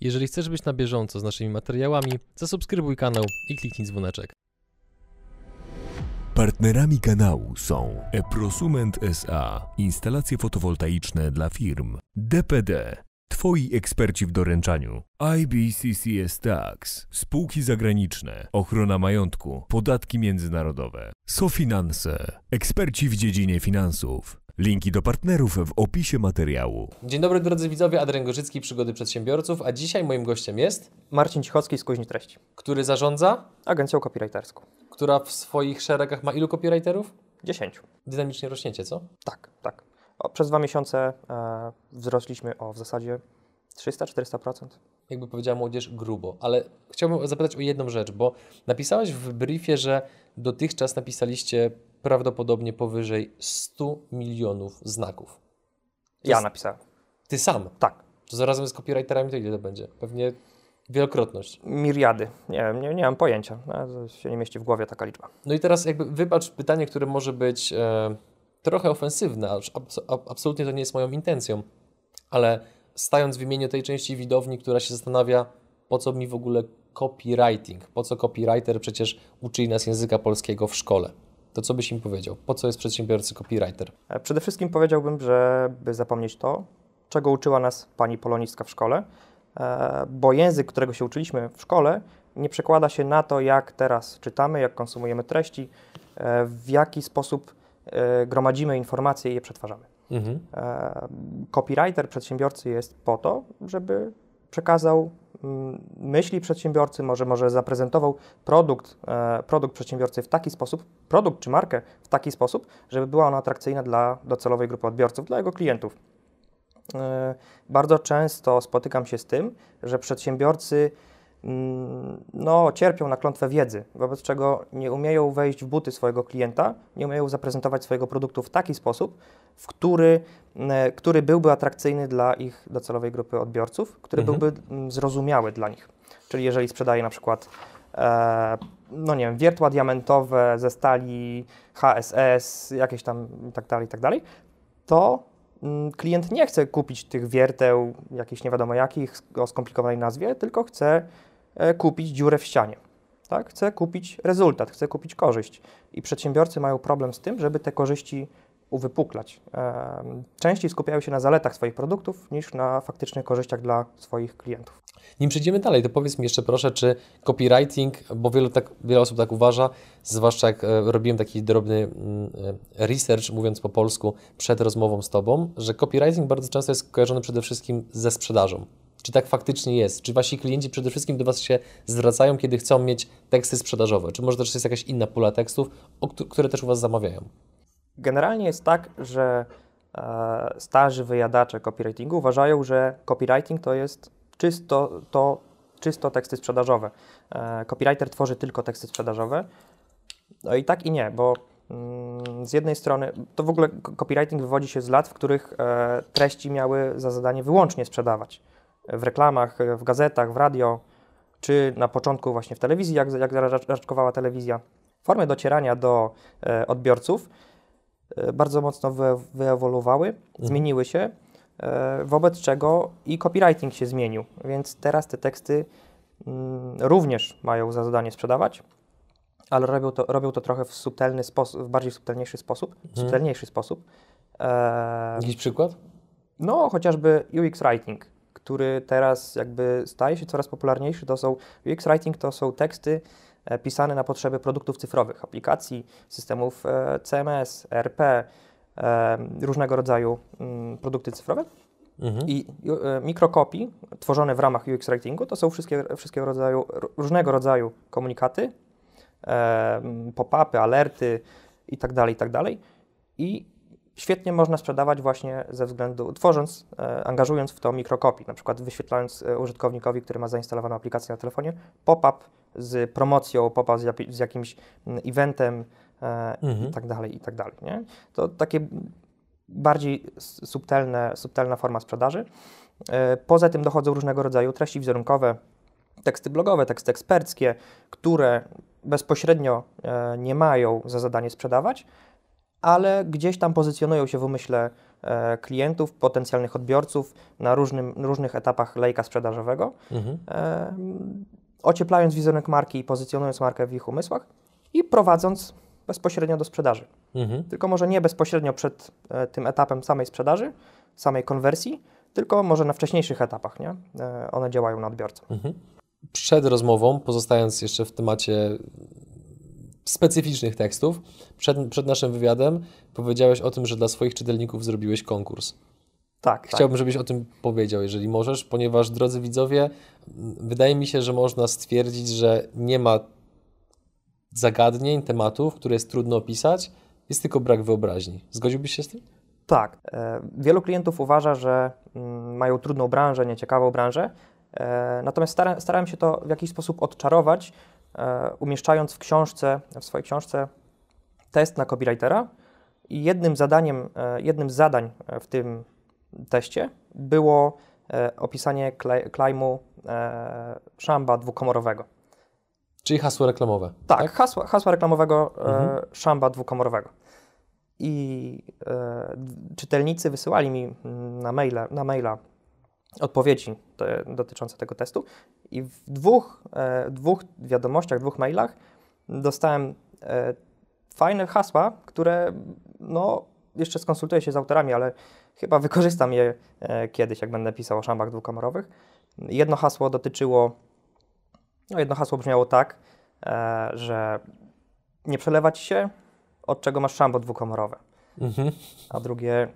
Jeżeli chcesz być na bieżąco z naszymi materiałami, zasubskrybuj kanał i kliknij dzwoneczek. Partnerami kanału są Eprosument SA, instalacje fotowoltaiczne dla firm, DPD, Twoi eksperci w doręczaniu, IBCCS Tax, spółki zagraniczne, ochrona majątku, podatki międzynarodowe, SoFinanse, eksperci w dziedzinie finansów. Linki do partnerów w opisie materiału. Dzień dobry drodzy widzowie, Adrian Gorzycki, Przygody Przedsiębiorców, a dzisiaj moim gościem jest, Marcin Cichocki z Kuźni Treści, który zarządza, agencją copywriterską. która w swoich szeregach ma ilu copywriterów? 10. Dynamicznie rośniecie, co? Tak, tak. O, przez dwa miesiące e, wzrośliśmy o w zasadzie 300-400%. Jakby powiedziała młodzież, grubo. Ale chciałbym zapytać o jedną rzecz, bo napisałeś w briefie, że dotychczas napisaliście prawdopodobnie powyżej 100 milionów znaków. Ja jest- napisałem. Ty sam. Tak. To zarazem z copywriterami to ile to będzie? Pewnie wielokrotność. Miriady. Nie wiem, nie, nie mam pojęcia. To się nie mieści w głowie taka liczba. No i teraz jakby wybacz pytanie, które może być e, trochę ofensywne, ab- absolutnie to nie jest moją intencją, ale stając w imieniu tej części widowni, która się zastanawia, po co mi w ogóle copywriting, po co copywriter przecież uczyli nas języka polskiego w szkole. To co byś im powiedział? Po co jest przedsiębiorcy copywriter? E, przede wszystkim powiedziałbym, żeby zapomnieć to, czego uczyła nas pani polonistka w szkole, e, bo język, którego się uczyliśmy w szkole, nie przekłada się na to, jak teraz czytamy, jak konsumujemy treści, e, w jaki sposób gromadzimy informacje i je przetwarzamy. Mhm. Copywriter przedsiębiorcy jest po to, żeby przekazał myśli przedsiębiorcy, może, może zaprezentował produkt, e, produkt przedsiębiorcy w taki sposób, produkt czy markę w taki sposób, żeby była ona atrakcyjna dla docelowej grupy odbiorców, dla jego klientów. E, Bardzo często spotykam się z tym, że przedsiębiorcy no, cierpią na klątwę wiedzy, wobec czego nie umieją wejść w buty swojego klienta, nie umieją zaprezentować swojego produktu w taki sposób, w który, e, który byłby atrakcyjny dla ich docelowej grupy odbiorców, który Mhm. byłby zrozumiały dla nich. Czyli jeżeli sprzedaje na przykład e, no nie wiem, wiertła diamentowe ze stali HSS, jakieś tam tak dalej, tak dalej, to klient nie chce kupić tych wierteł, jakichś nie wiadomo jakich, o skomplikowanej nazwie, tylko chce kupić dziurę w ścianie. Tak? Chce kupić rezultat, chce kupić korzyść. I przedsiębiorcy mają problem z tym, żeby te korzyści uwypuklać. Em, Częściej skupiają się na zaletach swoich produktów niż na faktycznych korzyściach dla swoich klientów. Nim przejdziemy dalej, to powiedz mi jeszcze proszę, czy copywriting, bo wielu tak, wiele osób tak uważa, zwłaszcza jak e, robiłem taki drobny mm, e, research, mówiąc po polsku, przed rozmową z Tobą, że copywriting bardzo często jest kojarzony przede wszystkim ze sprzedażą. Czy tak faktycznie jest? Czy Wasi klienci przede wszystkim do Was się zwracają, kiedy chcą mieć teksty sprzedażowe? Czy może też jest jakaś inna pula tekstów, które też u Was zamawiają? Generalnie jest tak, że e, starzy wyjadacze copywritingu uważają, że copywriting to jest czysto, to, czysto teksty sprzedażowe. E, copywriter tworzy tylko teksty sprzedażowe. No i tak i nie, bo mm, z jednej strony to w ogóle co- copywriting wywodzi się z lat, w których e, treści miały za zadanie wyłącznie sprzedawać. W reklamach, w gazetach, w radio, czy na początku właśnie w telewizji, jak, jak ra- raczkowała telewizja. Formy docierania do e, odbiorców e, bardzo mocno wy, wyewoluowały, zmieniły się, e, wobec czego i copywriting się zmienił, więc teraz te teksty mm, również mają za zadanie sprzedawać, ale robią to, robią to trochę w subtelny sposób, w bardziej subtelniejszy sposób, subtelniejszy sposób. E, Jakiś przykład? no, chociażby UX Writing, który teraz jakby staje się coraz popularniejszy. To są UX Writing to są teksty e, pisane na potrzeby produktów cyfrowych, aplikacji, systemów e, CMS, ERP, e, różnego rodzaju mm, produkty cyfrowe. Mhm. I mikrokopii tworzone w ramach UX Writingu to są wszystkie, wszystkiego rodzaju, różnego rodzaju komunikaty, e, m, pop-upy, alerty i tak dalej, i tak dalej. I świetnie można sprzedawać właśnie ze względu, tworząc, e, angażując w to mikrokopii, na przykład wyświetlając e, użytkownikowi, który ma zainstalowaną aplikację na telefonie, pop-up z promocją, pop-up z, z jakimś eventem e, Mhm. i tak dalej, i tak dalej. Nie? To takie bardziej subtelne, subtelna forma sprzedaży. E, Poza tym dochodzą różnego rodzaju treści wizerunkowe, teksty blogowe, teksty eksperckie, które bezpośrednio e, nie mają za zadanie sprzedawać, ale gdzieś tam pozycjonują się w umyśle e, klientów, potencjalnych odbiorców na różnym, różnych etapach lejka sprzedażowego, Mhm. e, ocieplając wizerunek marki i pozycjonując markę w ich umysłach i prowadząc bezpośrednio do sprzedaży. Mhm. Tylko może nie bezpośrednio przed e, tym etapem samej sprzedaży, samej konwersji, tylko może na wcześniejszych etapach, nie? E, one działają na odbiorcę. Przed rozmową, pozostając jeszcze w temacie specyficznych tekstów, przed, przed naszym wywiadem powiedziałeś o tym, że dla swoich czytelników zrobiłeś konkurs. Tak, tak. Chciałbym, żebyś o tym powiedział, jeżeli możesz, ponieważ, drodzy widzowie, m, wydaje mi się, że można stwierdzić, że nie ma zagadnień, tematów, które jest trudno opisać, jest tylko brak wyobraźni. Zgodziłbyś się z tym? Tak. E, wielu klientów uważa, że mm, mają trudną branżę, nieciekawą branżę, e, natomiast stara, starałem się to w jakiś sposób odczarować, umieszczając w książce, w swojej książce test na copywritera i jednym zadaniem, e, jednym z zadań e, w tym teście było e, opisanie klej, klejmu e, szamba dwukomorowego. Czyli hasło reklamowe. Tak, Hasła, hasła reklamowego e, Mhm. szamba dwukomorowego. I e, czytelnicy wysyłali mi mm, na maila, na maila odpowiedzi te, dotyczące tego testu i w dwóch, e, dwóch wiadomościach, dwóch mailach dostałem e, fajne hasła, które no, jeszcze skonsultuję się z autorami, ale chyba wykorzystam je e, kiedyś, jak będę pisał o szambach dwukomorowych. Jedno hasło dotyczyło, no jedno hasło brzmiało tak, e, że nie przelewać się, od czego masz szambo dwukomorowe. Mhm. A drugie,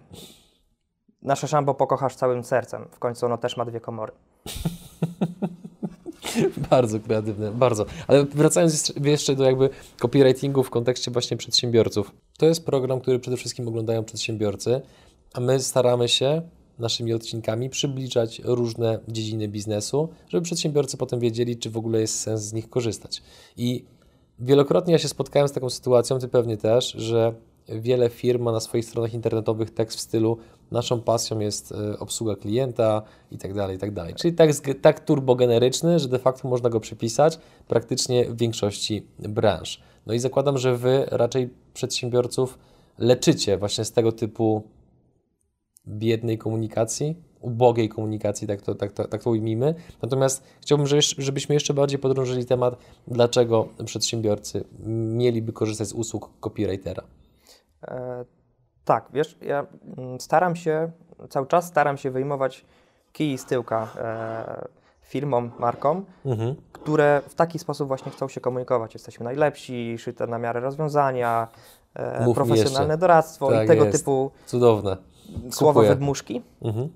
nasze szambo pokochasz całym sercem. W końcu ono też ma dwie komory. Bardzo kreatywne, bardzo. Ale wracając jeszcze- do jakby copywritingu w kontekście właśnie przedsiębiorców. To jest program, który przede wszystkim oglądają przedsiębiorcy, a my staramy się naszymi odcinkami przybliżać różne dziedziny biznesu, żeby przedsiębiorcy potem wiedzieli, czy w ogóle jest sens z nich korzystać. I wielokrotnie ja się spotkałem z taką sytuacją, ty pewnie też, że wiele firm ma na swoich stronach internetowych tekst w stylu naszą pasją jest e, obsługa klienta i tak dalej, i tak dalej. Czyli tak, tak turbogeneryczny, że de facto można go przypisać praktycznie w większości branż. No i zakładam, że wy raczej przedsiębiorców leczycie właśnie z tego typu biednej komunikacji, ubogiej komunikacji, tak to, tak, to, tak to ujmijmy. Natomiast chciałbym, żebyś- żebyśmy jeszcze bardziej podrążyli temat, dlaczego przedsiębiorcy mieliby korzystać z usług copywritera. E, tak, wiesz, ja mm, staram się, cały czas staram się wyjmować kij z tyłka e, firmom, markom, Mhm. które w taki sposób właśnie chcą się komunikować. Jesteśmy najlepsi, szyte na miarę rozwiązania, e, Mów profesjonalne doradztwo Tak i tego jest. typu Cudowne. słowa wydmuszki. Mhm.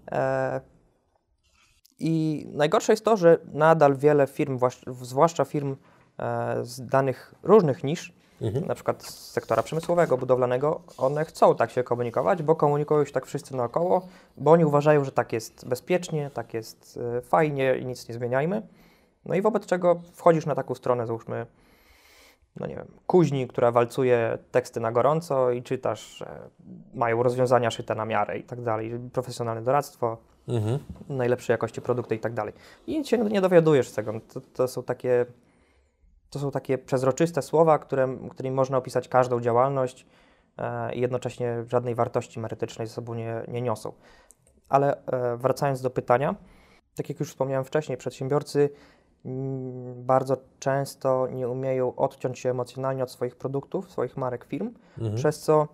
I najgorsze jest to, że nadal wiele firm, zwłaszcza firm z danych różnych nisz, Mhm. na przykład z sektora przemysłowego, budowlanego, one chcą tak się komunikować, bo komunikują się tak wszyscy naokoło, bo oni uważają, że tak jest bezpiecznie, tak jest e, fajnie i nic nie zmieniajmy. No i wobec czego wchodzisz na taką stronę, załóżmy, no nie wiem, kuźni, która walcuje teksty na gorąco i czytasz, że mają rozwiązania szyte na miarę i tak dalej, profesjonalne doradztwo, Mhm. najlepszej jakości produkty i tak dalej. I się nie dowiadujesz z tego. To, to są takie to są takie przezroczyste słowa, które, którymi można opisać każdą działalność e, i jednocześnie żadnej wartości merytorycznej ze sobą nie, nie niosą. Ale e, wracając do pytania, tak jak już wspomniałem wcześniej, przedsiębiorcy mm, bardzo często nie umieją odciąć się emocjonalnie od swoich produktów, swoich marek firm, Mhm. przez co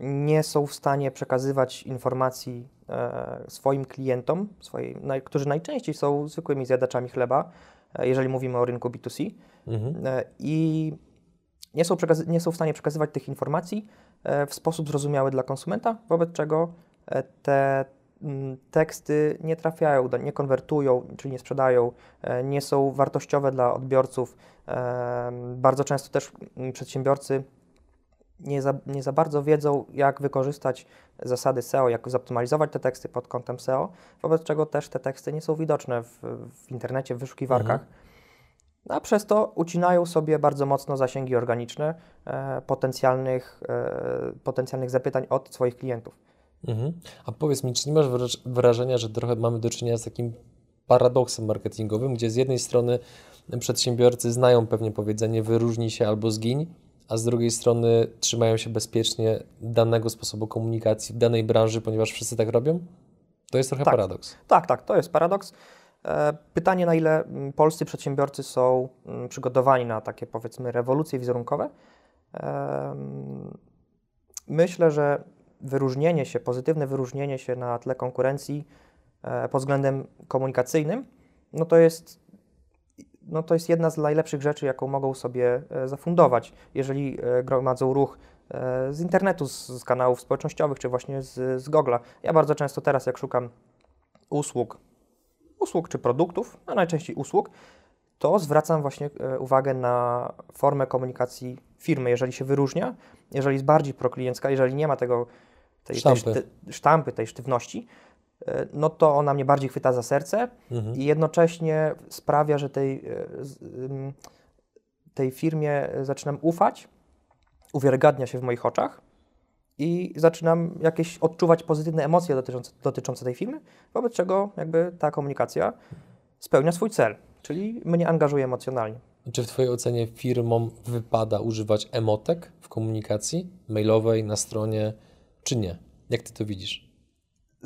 nie są w stanie przekazywać informacji e, swoim klientom, swojej, naj, którzy najczęściej są zwykłymi zjadaczami chleba, jeżeli mówimy o rynku B2C, Mhm. e, i nie są, nie są w stanie przekazywać tych informacji e, w sposób zrozumiały dla konsumenta, wobec czego e, te teksty nie trafiają, nie konwertują, czyli nie sprzedają, e, nie są wartościowe dla odbiorców. E, Bardzo często też przedsiębiorcy nie za, nie za bardzo wiedzą, jak wykorzystać zasady SEO, jak zoptymalizować te teksty pod kątem SEO, wobec czego też te teksty nie są widoczne w, w internecie, w wyszukiwarkach. A przez to ucinają sobie bardzo mocno zasięgi organiczne e, potencjalnych, e, potencjalnych zapytań od swoich klientów. Mhm. A powiedz mi, czy nie masz wraż- wrażenia, że trochę mamy do czynienia z takim paradoksem marketingowym, gdzie z jednej strony przedsiębiorcy znają pewnie powiedzenie wyróżnij się albo zgiń, a z drugiej strony trzymają się bezpiecznie danego sposobu komunikacji w danej branży, ponieważ wszyscy tak robią? To jest trochę Tak. paradoks. Tak, tak, to jest paradoks. E, Pytanie, na ile mm, polscy przedsiębiorcy są mm, przygotowani na takie, powiedzmy, rewolucje wizerunkowe. Myślę, że wyróżnienie się, pozytywne wyróżnienie się na tle konkurencji e, pod względem komunikacyjnym, no to jest, no to jest jedna z najlepszych rzeczy, jaką mogą sobie e, zafundować, jeżeli e, gromadzą ruch e, z internetu, z, kanałów społecznościowych, czy właśnie z, z Google'a. Ja bardzo często teraz, jak szukam usług, usług czy produktów, a najczęściej usług, to zwracam właśnie uwagę na formę komunikacji firmy, jeżeli się wyróżnia, jeżeli jest bardziej prokliencka, jeżeli nie ma tego, tej, tej Sztampy. szty, sztampy, tej sztywności, no to ona mnie bardziej chwyta za serce Mhm. i jednocześnie sprawia, że tej, e, tej firmie zaczynam ufać, uwiarygadnia się w moich oczach i zaczynam jakieś odczuwać pozytywne emocje dotyczące, dotyczące tej firmy, wobec czego jakby ta komunikacja spełnia swój cel, czyli mnie angażuje emocjonalnie. Czy w Twojej ocenie firmom wypada używać emotek w komunikacji mailowej, na stronie, czy nie? Jak Ty to widzisz?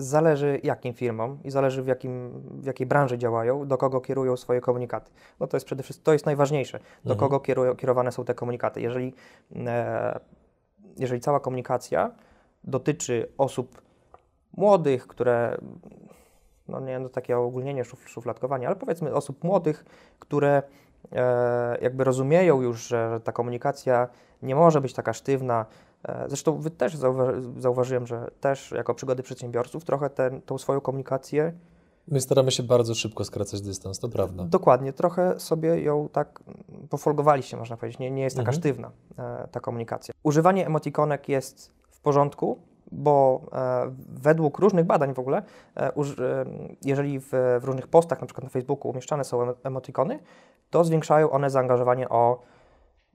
Zależy jakim firmom i zależy w, jakim, w jakiej branży działają, do kogo kierują swoje komunikaty. No to jest przede wszystkim, to jest najważniejsze, do Mhm. kogo kierują, kierowane są te komunikaty. Jeżeli, e, jeżeli cała komunikacja dotyczy osób młodych, które, no nie no takie ogólnienie, szuf, szufladkowanie, ale powiedzmy osób młodych, które e, jakby rozumieją już, że ta komunikacja nie może być taka sztywna. E, Zresztą wy też zauwa- zauważyłem, że też jako przygody przedsiębiorców trochę ten, tą swoją komunikację My staramy się bardzo szybko skracać dystans, to prawda. Dokładnie, trochę sobie ją tak pofolgowaliście, można powiedzieć. Nie, nie jest taka Mhm. sztywna e, ta komunikacja. Używanie emotikonek jest w porządku, bo e, według różnych badań w ogóle, e, uż, e, jeżeli w, w różnych postach, na przykład na Facebooku, umieszczane są emo- emotikony, to zwiększają one zaangażowanie o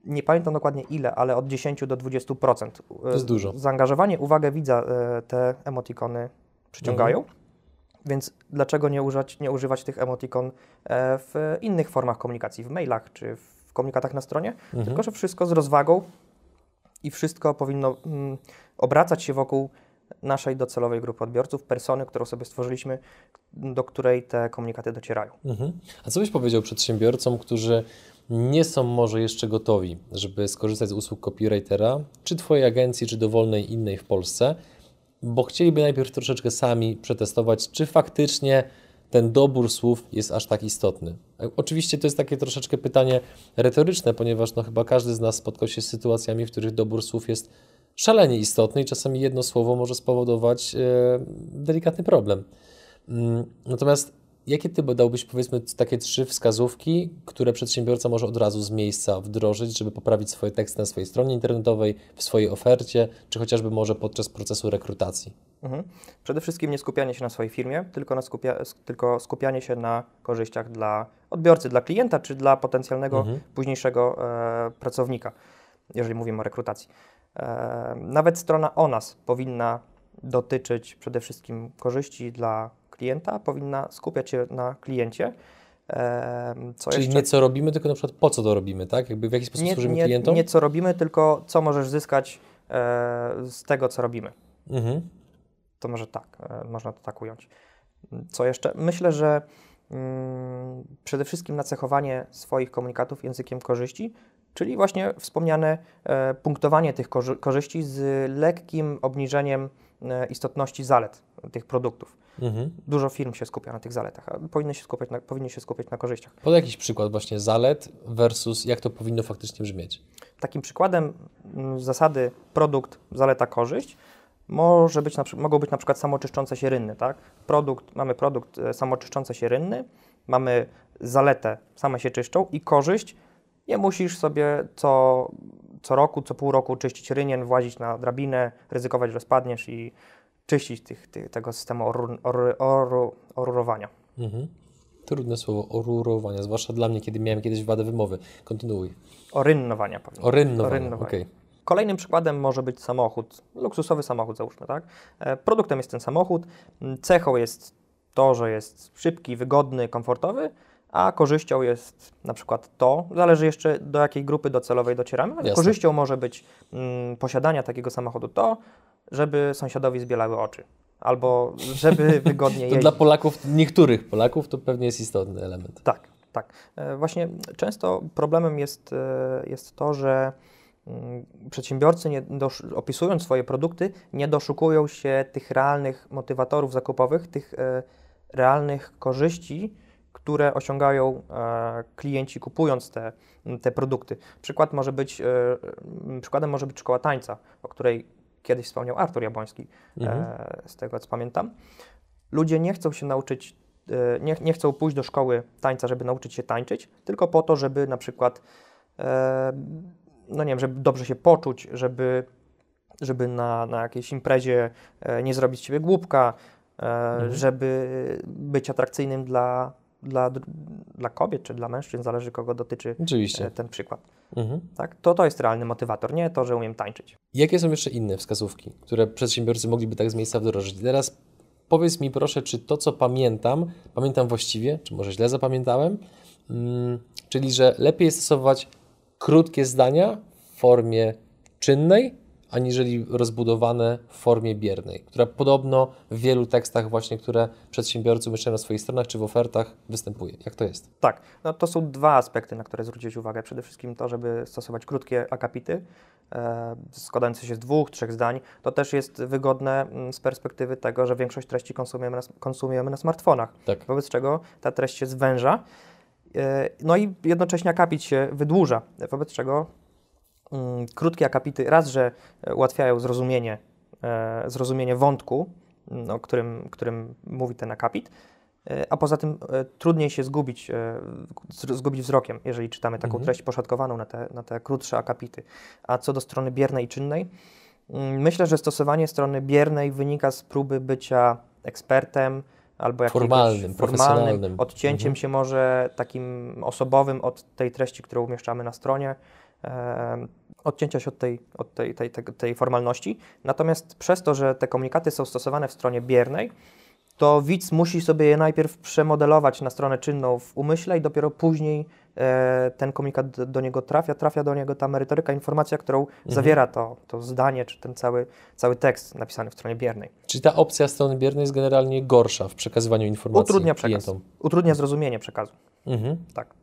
nie pamiętam dokładnie ile, ale od 10 do 20%. To jest dużo. Zaangażowanie, uwagę widza e, te emotikony przyciągają. Mhm. Więc dlaczego nie używać, nie używać tych emotikon e, w innych formach komunikacji, w mailach czy w komunikatach na stronie? Mhm. Tylko, że wszystko z rozwagą i wszystko powinno mm, obracać się wokół naszej docelowej grupy odbiorców, persony, którą sobie stworzyliśmy, do której te komunikaty docierają. Mhm. A co byś powiedział przedsiębiorcom, którzy nie są może jeszcze gotowi, żeby skorzystać z usług copywritera, czy Twojej agencji, czy dowolnej innej w Polsce, bo chcieliby najpierw troszeczkę sami przetestować, czy faktycznie ten dobór słów jest aż tak istotny. Oczywiście to jest takie troszeczkę pytanie retoryczne, ponieważ no chyba każdy z nas spotkał się z sytuacjami, w których dobór słów jest szalenie istotny i czasami jedno słowo może spowodować e, delikatny problem. Mm, Natomiast jakie ty by dałbyś, powiedzmy, takie trzy wskazówki, które przedsiębiorca może od razu z miejsca wdrożyć, żeby poprawić swoje teksty na swojej stronie internetowej, w swojej ofercie, czy chociażby może podczas procesu rekrutacji? Mhm. Przede wszystkim nie skupianie się na swojej firmie, tylko, na skupia, tylko skupianie się na korzyściach dla odbiorcy, dla klienta czy dla potencjalnego Mhm. późniejszego e, pracownika, jeżeli mówimy o rekrutacji. E, nawet strona o nas powinna dotyczyć przede wszystkim korzyści dla klienta, powinna skupiać się na kliencie. Co Czyli jeszcze? nie co robimy, tylko na przykład po co to robimy, tak? Jakby w jaki sposób nie, służymy nie, klientom? nie co robimy, tylko co możesz zyskać e, z tego, co robimy. Mhm. To może tak, e, można to tak ująć. Co jeszcze? Myślę, że mm, przede wszystkim nacechowanie swoich komunikatów językiem korzyści, czyli właśnie wspomniane e, punktowanie tych korzy- korzyści z lekkim obniżeniem e, istotności zalet tych produktów. Mhm. Dużo firm się skupia na tych zaletach, a powinny się skupiać na, powinny się skupiać na korzyściach. Podaj jakiś przykład właśnie zalet versus jak to powinno faktycznie brzmieć. Takim przykładem mm, zasady produkt, zaleta, korzyść może być na, mogą być na przykład samoczyszczące się rynny. Tak? Produkt, mamy produkt e, samoczyszczące się rynny, mamy zaletę, same się czyszczą i korzyść, nie musisz sobie co, co roku, co pół roku czyścić rynien, włazić na drabinę, ryzykować, że spadniesz i czyścić tych, tych, tego systemu oru, oru, oru, orurowania. Mhm. Trudne słowo, orurowania, zwłaszcza dla mnie, kiedy miałem kiedyś wadę wymowy. Kontynuuj. Orynnowania. powinno być. Orynnowanie, Orynnowanie. okej. Kolejnym przykładem może być samochód, luksusowy samochód załóżmy, tak? E, Produktem jest ten samochód, cechą jest to, że jest szybki, wygodny, komfortowy, a korzyścią jest na przykład to, zależy jeszcze do jakiej grupy docelowej docieramy, ale Jasne. korzyścią może być mm, posiadania takiego samochodu to, żeby sąsiadowi zbielały oczy, albo żeby wygodnie To jeździć. dla Polaków, niektórych Polaków, to pewnie jest istotny element. Tak, tak. E, Właśnie często problemem jest, e, jest to, że mm, przedsiębiorcy, nie opisując swoje produkty, nie doszukują się tych realnych motywatorów zakupowych, tych e, realnych korzyści, które osiągają klienci kupując te, te produkty. Przykład może być, przykładem może być szkoła tańca, o której kiedyś wspomniał Artur Jabłoński, Mhm. e, z tego co pamiętam. Ludzie nie chcą się nauczyć, e, nie, nie chcą pójść do szkoły tańca, żeby nauczyć się tańczyć, tylko po to, żeby na przykład, e, no nie wiem, żeby dobrze się poczuć, żeby, żeby na, na jakiejś imprezie nie zrobić z siebie głupka, e, żeby być atrakcyjnym dla, dla, dla kobiet czy dla mężczyzn, zależy kogo dotyczy Oczywiście. e, ten przykład. Mhm. Tak? To, to jest realny motywator, nie to, że umiem tańczyć. Jakie są jeszcze inne wskazówki, które przedsiębiorcy mogliby tak z miejsca wdrożyć? Teraz powiedz mi proszę, czy to, co pamiętam, pamiętam właściwie, czy może źle zapamiętałem, mm, czyli że lepiej jest stosować krótkie zdania w formie czynnej, aniżeli rozbudowane w formie biernej, która podobno w wielu tekstach właśnie, które przedsiębiorcy umieszczają na swoich stronach czy w ofertach występuje. Jak to jest? Tak, no to są dwa aspekty, na które zwrócić uwagę. Przede wszystkim to, żeby stosować krótkie akapity, e, składające się z dwóch, trzech zdań. To też jest wygodne mm, z perspektywy tego, że większość treści konsumujemy na, konsumujemy na smartfonach, Tak. wobec czego ta treść się zwęża, e, no i jednocześnie akapit się wydłuża, wobec czego mm, krótkie akapity raz, że e, ułatwiają zrozumienie, e, zrozumienie wątku, mm, o którym, którym mówi ten akapit, e, a poza tym e, trudniej się zgubić, zgubić wzrokiem, jeżeli czytamy taką Mhm. treść poszatkowaną na te, na te krótsze akapity. A co do strony biernej i czynnej, mm, myślę, że stosowanie strony biernej wynika z próby bycia ekspertem albo jakiegoś Formalnym, profesjonalnym. odcięciem Mhm. się może takim osobowym od tej treści, którą umieszczamy na stronie, odcięcia się od, tej, od tej, tej, tej, tej formalności. Natomiast przez to, że te komunikaty są stosowane w stronie biernej, to widz musi sobie je najpierw przemodelować na stronę czynną w umyśle i dopiero później e, ten komunikat do, do niego trafia, trafia do niego ta merytoryka, informacja, którą Mhm. zawiera to, to zdanie, czy ten cały, cały tekst napisany w stronie biernej. Czyli ta opcja strony biernej jest generalnie gorsza w przekazywaniu informacji Utrudnia przekaz, klientom. utrudnia zrozumienie przekazu. Mhm. Tak.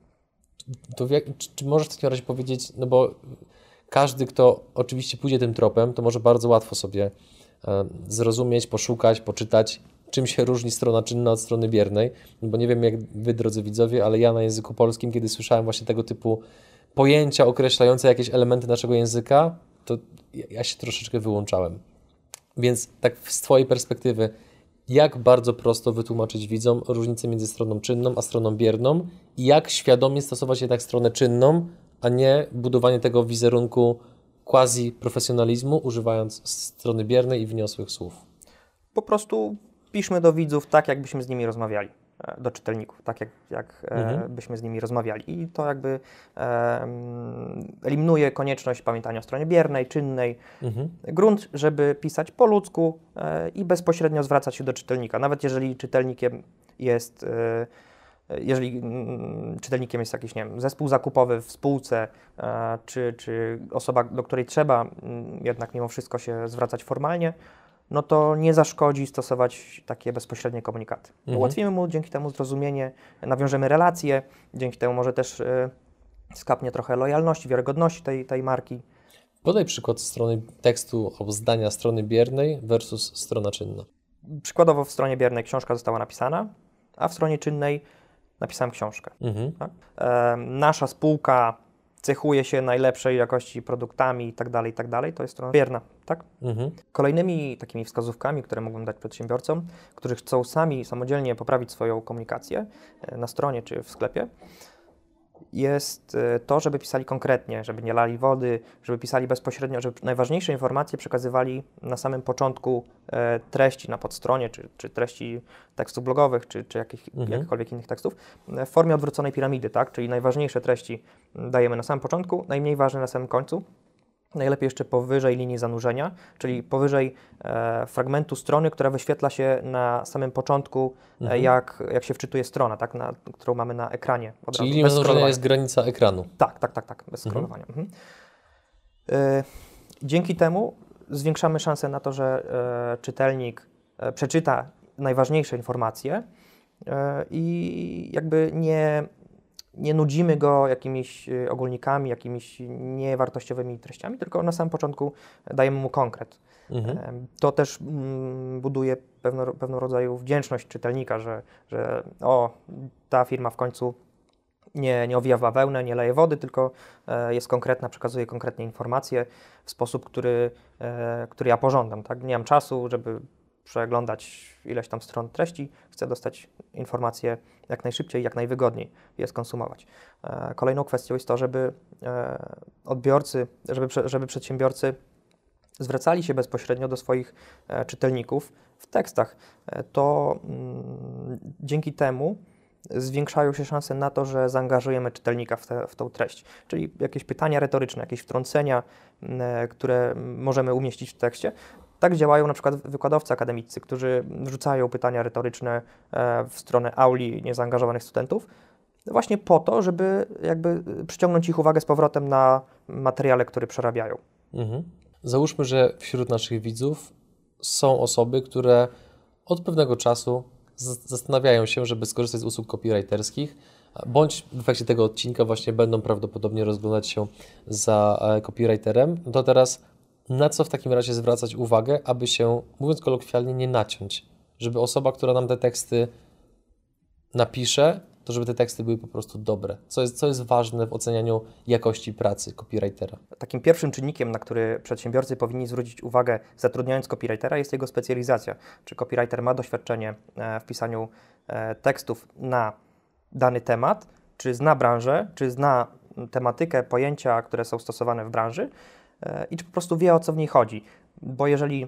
To jak, czy, czy możesz w takim razie powiedzieć, no bo każdy, kto oczywiście pójdzie tym tropem, to może bardzo łatwo sobie zrozumieć, poszukać, poczytać, czym się różni strona czynna od strony biernej, no bo nie wiem jak Wy, drodzy widzowie, ale ja na języku polskim, kiedy słyszałem właśnie tego typu pojęcia określające jakieś elementy naszego języka, to ja się troszeczkę wyłączałem. Więc tak z Twojej perspektywy, jak bardzo prosto wytłumaczyć widzom różnicę między stroną czynną a stroną bierną i jak świadomie stosować jednak stronę czynną, a nie budowanie tego wizerunku quasi-profesjonalizmu, używając strony biernej i wniosłych słów. po prostu piszmy do widzów tak, jakbyśmy z nimi rozmawiali, e, do czytelników, tak jak, jak e, Mhm. byśmy z nimi rozmawiali. I to jakby e, eliminuje konieczność pamiętania o stronie biernej, czynnej. Mhm. Grunt, żeby pisać po ludzku e, i bezpośrednio zwracać się do czytelnika. Nawet jeżeli czytelnikiem jest, e, jeżeli mm, czytelnikiem jest jakiś, nie wiem, zespół zakupowy w spółce, e, czy, czy osoba, do której trzeba mm, jednak mimo wszystko się zwracać formalnie, no to nie zaszkodzi stosować takie bezpośrednie komunikaty. Mhm. Ułatwimy mu dzięki temu zrozumienie, nawiążemy relacje, dzięki temu może też e, skapnie trochę lojalności, wiarygodności tej, tej marki. Podaj przykład strony tekstu albo zdania strony biernej versus strona czynna. Przykładowo w stronie biernej książka została napisana, a w stronie czynnej napisałem książkę. Mhm. Tak? E, nasza spółka cechuje się najlepszej jakości produktami i tak dalej, i tak dalej. To jest strona bierna, tak? Mhm. Kolejnymi takimi wskazówkami, które mogą dać przedsiębiorcom, którzy chcą sami samodzielnie poprawić swoją komunikację e, na stronie czy w sklepie, jest e, to, żeby pisali konkretnie, żeby nie lali wody, żeby pisali bezpośrednio, żeby najważniejsze informacje przekazywali na samym początku e, treści na podstronie, czy, czy treści tekstów blogowych, czy, czy jakich, Mhm. jakichkolwiek innych tekstów, e, w formie odwróconej piramidy, tak? Czyli najważniejsze treści dajemy na samym początku, najmniej ważne na samym końcu. Najlepiej jeszcze powyżej linii zanurzenia, czyli powyżej e, fragmentu strony, która wyświetla się na samym początku, e, Mhm. jak, jak się wczytuje strona, tak, na, którą mamy na ekranie. Od Czyli linia zanurzenia jest granica ekranu. Tak, tak, tak, tak, bez scrollowania. Mhm. E, dzięki temu zwiększamy szansę na to, że e, czytelnik e, przeczyta najważniejsze informacje e, i jakby nie, nie nudzimy go jakimiś e, ogólnikami, jakimiś niewartościowymi treściami, tylko na samym początku dajemy mu konkret. Mhm. To też mm, buduje pewno, pewnego rodzaju wdzięczność czytelnika, że, że o, ta firma w końcu nie, nie owija bawełnę, nie leje wody, tylko e, jest konkretna, przekazuje konkretnie informacje w sposób, który, e, który ja pożądam. Tak? Nie mam czasu, żeby przeglądać ileś tam stron treści, chcę dostać informacje jak najszybciej, jak najwygodniej je skonsumować. E, kolejną kwestią jest to, żeby e, odbiorcy, żeby, żeby przedsiębiorcy zwracali się bezpośrednio do swoich e, czytelników w tekstach. To mm, dzięki temu zwiększają się szanse na to, że zaangażujemy czytelnika w, te, w tą treść. Czyli jakieś pytania retoryczne, jakieś wtrącenia, m, e, które możemy umieścić w tekście. Tak działają na przykład wykładowcy akademiccy, którzy wrzucają pytania retoryczne e, w stronę auli niezaangażowanych studentów, właśnie po to, żeby jakby przyciągnąć ich uwagę z powrotem na materiale, który przerabiają. Mhm. Załóżmy, że wśród naszych widzów są osoby, które od pewnego czasu zastanawiają się, żeby skorzystać z usług copywriterskich, bądź w efekcie tego odcinka właśnie będą prawdopodobnie rozglądać się za e, copywriterem. No to teraz na co w takim razie zwracać uwagę, aby się, mówiąc kolokwialnie, nie naciąć? Żeby osoba, która nam te teksty napisze, to żeby te teksty były po prostu dobre. Co jest, co jest ważne w ocenianiu jakości pracy copywritera? Takim pierwszym czynnikiem, na który przedsiębiorcy powinni zwrócić uwagę zatrudniając copywritera jest jego specjalizacja. Czy copywriter ma doświadczenie e, w pisaniu e, tekstów na dany temat, czy zna branżę, czy zna tematykę, pojęcia, które są stosowane w branży i czy po prostu wie o co w niej chodzi. Bo jeżeli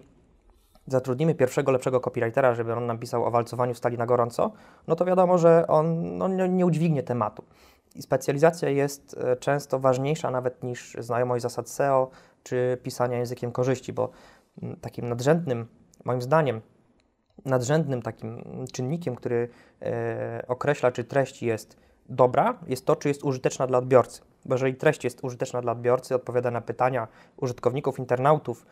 zatrudnimy pierwszego lepszego copywritera, żeby on nam pisał o walcowaniu stali na gorąco, no to wiadomo, że on no, nie, nie udźwignie tematu. I specjalizacja jest e, często ważniejsza nawet niż znajomość zasad SEO czy pisania językiem korzyści, bo mm, takim nadrzędnym, moim zdaniem, nadrzędnym takim czynnikiem, który e, określa, czy treść jest dobra, jest to, czy jest użyteczna dla odbiorcy. Bo jeżeli treść jest użyteczna dla odbiorcy, odpowiada na pytania użytkowników, internautów,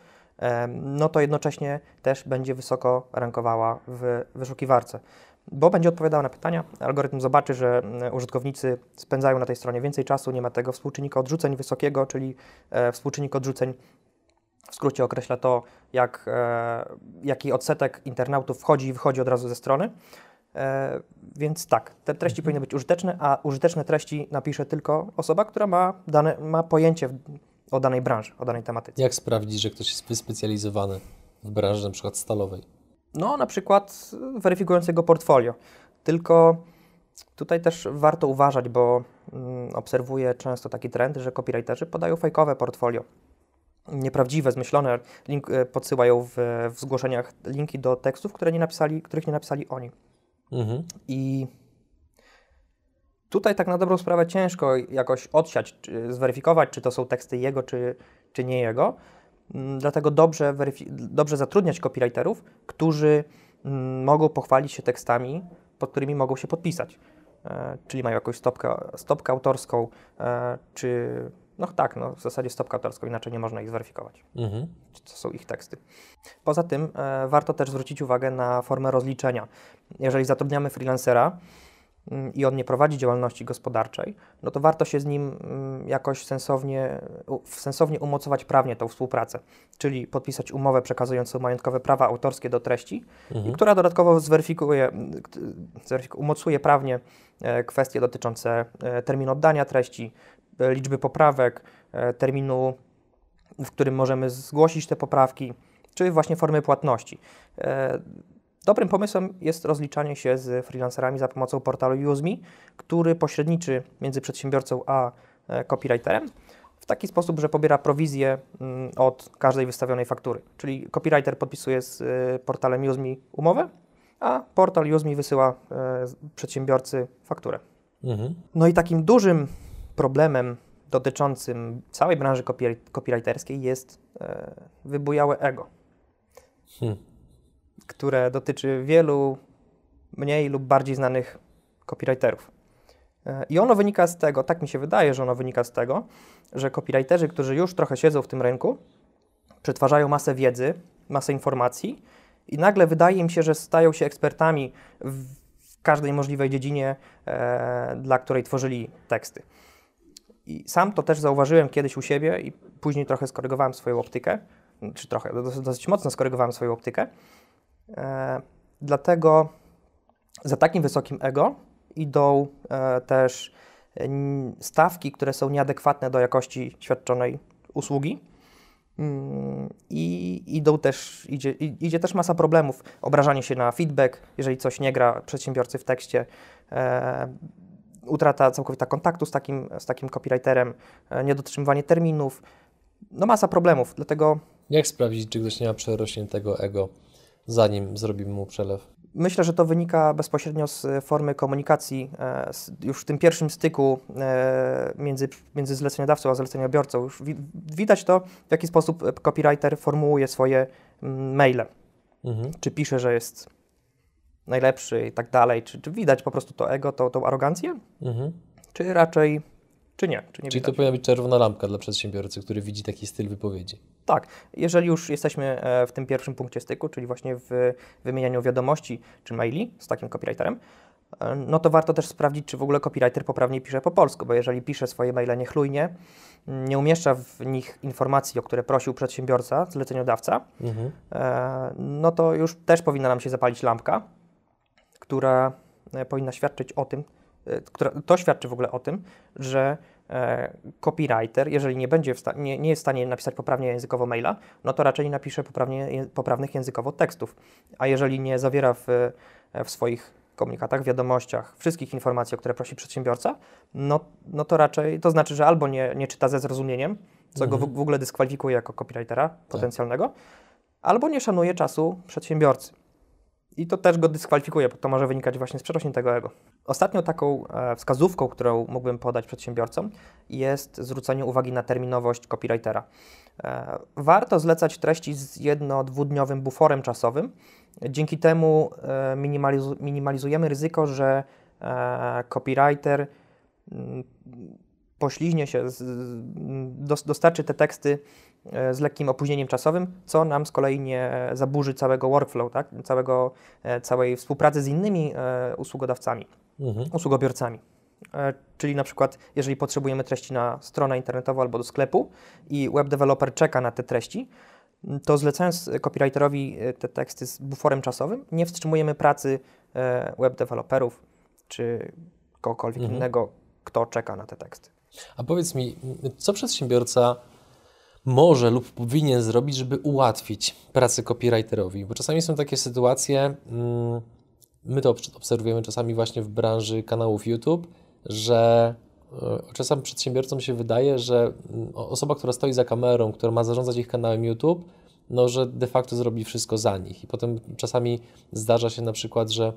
no to jednocześnie też będzie wysoko rankowała w wyszukiwarce. Bo będzie odpowiadała na pytania, algorytm zobaczy, że mm, użytkownicy spędzają na tej stronie więcej czasu, nie ma tego współczynnika odrzuceń wysokiego, czyli e, współczynnik odrzuceń w skrócie określa to, jak, e, jaki odsetek internautów wchodzi i wychodzi od razu ze strony. E, więc tak, te treści powinny być użyteczne, a użyteczne treści napisze tylko osoba, która ma, dane, ma pojęcie o danej branży, o danej tematyce. Jak sprawdzić, że ktoś jest wyspecjalizowany w branży na przykład stalowej? No, na przykład weryfikując jego portfolio. Tylko tutaj też warto uważać, bo mm, obserwuję często taki trend, że copywriterzy podają fajkowe portfolio. Nieprawdziwe, zmyślone, link, e, podsyłają w, w zgłoszeniach linki do tekstów, które nie napisali, których nie napisali oni. Mhm. I tutaj tak na dobrą sprawę ciężko jakoś odsiać, czy zweryfikować, czy to są teksty jego, czy, czy nie jego. Mm, Dlatego dobrze, dobrze zatrudniać copywriterów, którzy mm, mogą pochwalić się tekstami, pod którymi mogą się podpisać. E, czyli mają jakąś stopkę, stopkę autorską, e, czy no tak, no, w zasadzie stopkę autorską, inaczej nie można ich zweryfikować Mhm. to są ich teksty. Poza tym e, warto też zwrócić uwagę na formę rozliczenia. Jeżeli zatrudniamy freelancera mm, i on nie prowadzi działalności gospodarczej, no to warto się z nim mm, jakoś sensownie, sensownie umocować prawnie tą współpracę, czyli podpisać umowę przekazującą majątkowe prawa autorskie do treści, i która dodatkowo zweryfikuje, umocuje prawnie e, kwestie dotyczące e, terminu oddania treści, liczby poprawek, e, terminu w którym możemy zgłosić te poprawki, czy właśnie formy płatności. E, Dobrym pomysłem jest rozliczanie się z freelancerami za pomocą portalu UseMe, który pośredniczy między przedsiębiorcą a e, copywriterem w taki sposób, że pobiera prowizję mm, od każdej wystawionej faktury. Czyli copywriter podpisuje z e, portalem UseMe umowę, a portal UseMe wysyła e, przedsiębiorcy fakturę. Mhm. No i takim dużym problemem dotyczącym całej branży copywriterskiej jest e, wybujałe ego, hmm. które dotyczy wielu mniej lub bardziej znanych copywriterów. E, I ono wynika z tego, tak mi się wydaje, że ono wynika z tego, że copywriterzy, którzy już trochę siedzą w tym rynku, przetwarzają masę wiedzy, masę informacji i nagle wydaje im się, że stają się ekspertami w każdej możliwej dziedzinie, e, dla której tworzyli teksty. I sam to też zauważyłem kiedyś u siebie i później trochę skorygowałem swoją optykę, czy trochę, dosyć mocno skorygowałem swoją optykę. E, dlatego za takim wysokim ego idą e, też stawki, które są nieadekwatne do jakości świadczonej usługi. Mm, I idą też, idzie, idzie też masa problemów. Obrażanie się na feedback, jeżeli coś nie gra przedsiębiorcy w tekście, e, utrata całkowita kontaktu z takim, z takim copywriterem, e, niedotrzymywanie terminów. No masa problemów, dlatego... Jak sprawdzić, czy ktoś nie ma przerośniętego ego, zanim zrobimy mu przelew? Myślę, że to wynika bezpośrednio z formy komunikacji, e, już w tym pierwszym styku e, między, między zleceniodawcą a zleceniobiorcą. Już widać to, w jaki sposób copywriter formułuje swoje mm, maile. Mhm. Czy pisze, że jest najlepszy i tak dalej, czy, czy widać po prostu to ego, to, tą arogancję, mhm. czy raczej czy nie? Czy nie Czyli widać? to powinna być czerwona lampka dla przedsiębiorcy, który widzi taki styl wypowiedzi. Tak, jeżeli już jesteśmy e, w tym pierwszym punkcie styku, czyli właśnie w wymienianiu wiadomości czy maili z takim copywriterem, e, no to warto też sprawdzić, czy w ogóle copywriter poprawnie pisze po polsku, bo jeżeli pisze swoje maile niechlujnie, nie umieszcza w nich informacji, o które prosił przedsiębiorca, zleceniodawca, mhm. E, no to już też powinna nam się zapalić lampka, która powinna świadczyć o tym, która, to świadczy w ogóle o tym, że E, copywriter, jeżeli nie, będzie nie, nie, jest w stanie napisać poprawnie językowo maila, no to raczej napisze poprawnie, poprawnych językowo tekstów. A jeżeli nie zawiera w, w swoich komunikatach, wiadomościach wszystkich informacji, o które prosi przedsiębiorca, no, no to raczej to znaczy, że albo nie, nie czyta ze zrozumieniem, co mhm. go w, w, ogóle dyskwalifikuje jako copywritera tak. potencjalnego, albo nie szanuje czasu przedsiębiorcy. I to też go dyskwalifikuje, bo to może wynikać właśnie z przerośniętego ego. Ostatnią taką e, wskazówką, którą mógłbym podać przedsiębiorcom, jest zwrócenie uwagi na terminowość copywritera. E, warto zlecać treści z jedno-dwudniowym buforem czasowym. Dzięki temu e, minimalizu minimalizujemy ryzyko, że copywriter mm, pośliźnie się, z, dostarczy te teksty z lekkim opóźnieniem czasowym, co nam z kolei nie zaburzy całego workflow, tak? całego, e, całej współpracy z innymi e, usługodawcami, mhm. usługobiorcami. Czyli na przykład, jeżeli potrzebujemy treści na stronę internetową albo do sklepu i web developer czeka na te treści, to zlecając copywriterowi te teksty z buforem czasowym, nie wstrzymujemy pracy web developerów czy kogokolwiek mhm. innego, kto czeka na te teksty. A powiedz mi, co przedsiębiorca może lub powinien zrobić, żeby ułatwić pracę copywriterowi? Bo czasami są takie sytuacje, mm, my to obserwujemy czasami właśnie w branży kanałów YouTube, że e, czasem przedsiębiorcom się wydaje, że mm, osoba, która stoi za kamerą, która ma zarządzać ich kanałem YouTube, no, że de facto zrobi wszystko za nich. I potem czasami zdarza się na przykład, że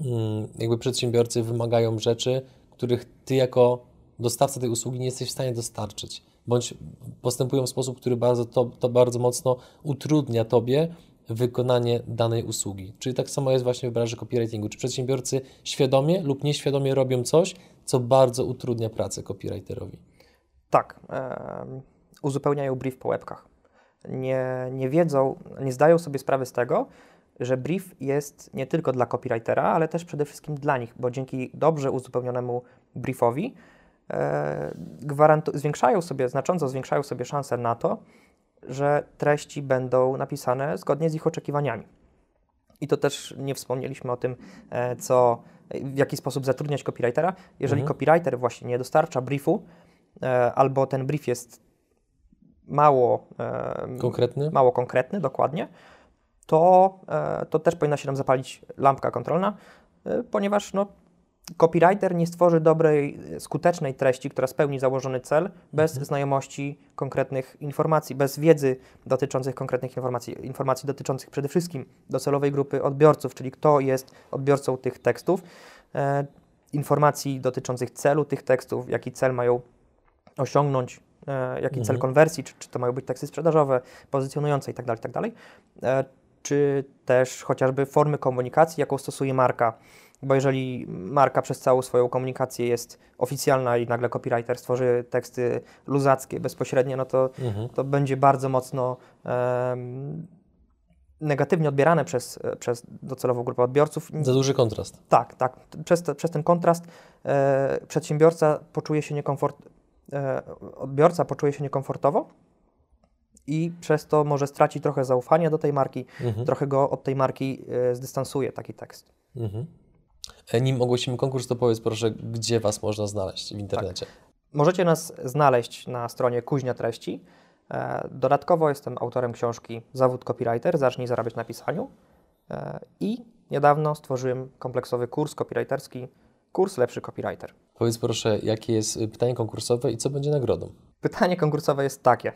mm, jakby przedsiębiorcy wymagają rzeczy, których ty jako dostawca tej usługi nie jesteś w stanie dostarczyć bądź postępują w sposób, który bardzo, to, to bardzo mocno utrudnia Tobie wykonanie danej usługi. Czyli tak samo jest właśnie w branży copywritingu. Czy przedsiębiorcy świadomie lub nieświadomie robią coś, co bardzo utrudnia pracę copywriterowi? Tak. E, uzupełniają brief po łebkach. Nie, nie wiedzą, nie zdają sobie sprawy z tego, że brief jest nie tylko dla copywritera, ale też przede wszystkim dla nich, bo dzięki dobrze uzupełnionemu briefowi gwarantu- zwiększają sobie, znacząco zwiększają sobie szanse na to, że treści będą napisane zgodnie z ich oczekiwaniami. I to też nie wspomnieliśmy o tym, e, co, w jaki sposób zatrudniać copywritera. Jeżeli mhm. copywriter właśnie nie dostarcza briefu, e, albo ten brief jest mało konkretny, mało konkretny dokładnie, to, to też powinna się nam zapalić lampka kontrolna, ponieważ no, Copywriter nie stworzy dobrej, skutecznej treści, która spełni założony cel, bez mhm. znajomości konkretnych informacji, bez wiedzy dotyczących konkretnych informacji, informacji dotyczących przede wszystkim docelowej grupy odbiorców, czyli kto jest odbiorcą tych tekstów, e, informacji dotyczących celu tych tekstów, jaki cel mają osiągnąć, e, jaki Mhm. cel konwersji, czy, czy to mają być teksty sprzedażowe, pozycjonujące itd., tak itd., e, czy też chociażby formy komunikacji, jaką stosuje marka. Bo jeżeli marka przez całą swoją komunikację jest oficjalna i nagle copywriter stworzy teksty luzackie bezpośrednio, no to Mhm. to będzie bardzo mocno em, negatywnie odbierane przez, przez docelową grupę odbiorców. Za duży kontrast. Tak, tak. Przez, te, przez ten kontrast e, przedsiębiorca poczuje się niekomfort, e, odbiorca poczuje się niekomfortowo i przez to może stracić trochę zaufania do tej marki, Mhm. trochę go od tej marki e, zdystansuje taki tekst. Mhm. E, Nim ogłosimy konkurs, to powiedz proszę, gdzie Was można znaleźć w internecie. Możecie nas znaleźć na stronie Kuźnia Treści. E, Dodatkowo jestem autorem książki Zawód Copywriter, zacznij zarabiać na pisaniu. E, I niedawno stworzyłem kompleksowy kurs copywriterski, kurs Lepszy Copywriter. Powiedz proszę, jakie jest y, pytanie konkursowe i co będzie nagrodą? Pytanie konkursowe jest takie.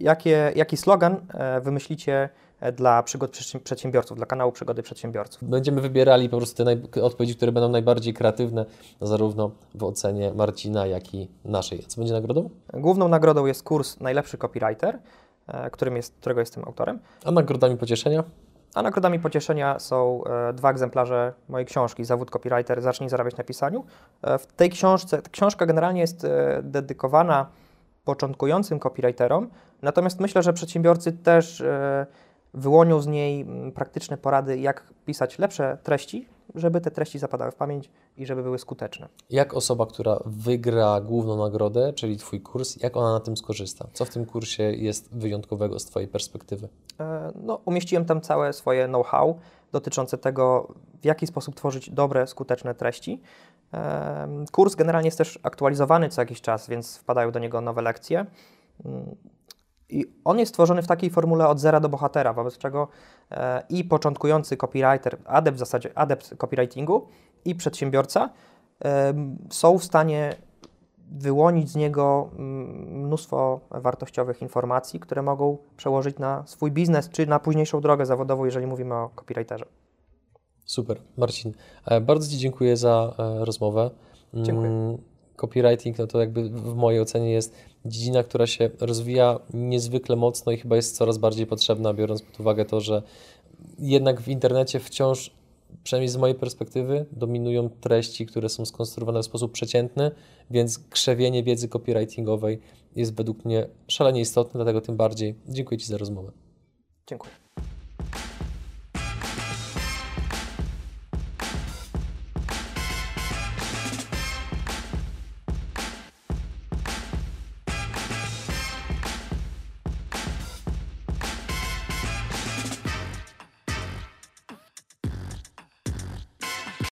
Jakie, jaki slogan e, wymyślicie e, dla przygód przedsi- przedsiębiorców, dla kanału Przygody Przedsiębiorców? Będziemy wybierali po prostu te odpowiedzi, które będą najbardziej kreatywne, zarówno w ocenie Marcina, jak i naszej. A co będzie nagrodą? Główną nagrodą jest kurs Najlepszy Copywriter, e, którym jest, którego jestem autorem. A nagrodami pocieszenia? A nagrodami pocieszenia są e, dwa egzemplarze mojej książki Zawód copywriter, zacznij zarabiać na pisaniu. E, w tej książce, książka generalnie jest e, dedykowana początkującym copywriterom, natomiast myślę, że przedsiębiorcy też wyłonią z niej mm, praktyczne porady, jak pisać lepsze treści, żeby te treści zapadały w pamięć i żeby były skuteczne. Jak osoba, która wygra główną nagrodę, czyli Twój kurs, jak ona na tym skorzysta? Co w tym kursie jest wyjątkowego z Twojej perspektywy? E, No, umieściłem tam całe swoje know-how dotyczące tego, w jaki sposób tworzyć dobre, skuteczne treści. Kurs generalnie jest też aktualizowany co jakiś czas, więc wpadają do niego nowe lekcje. Mm, I on jest tworzony w takiej formule od zera do bohatera, wobec czego e, i początkujący copywriter, adept w zasadzie, adept copywritingu i przedsiębiorca em, są w stanie wyłonić z niego mm, mnóstwo wartościowych informacji, które mogą przełożyć na swój biznes, czy na późniejszą drogę zawodową, jeżeli mówimy o copywriterze. Super. Marcin, e, bardzo Ci dziękuję za e, rozmowę. Mm, Dziękuję. Copywriting, no to jakby w mojej ocenie jest dziedzina, która się rozwija niezwykle mocno i chyba jest coraz bardziej potrzebna, biorąc pod uwagę to, że jednak w internecie wciąż, przynajmniej z mojej perspektywy, dominują treści, które są skonstruowane w sposób przeciętny, więc krzewienie wiedzy copywritingowej jest według mnie szalenie istotne, dlatego tym bardziej dziękuję Ci za rozmowę. Dziękuję.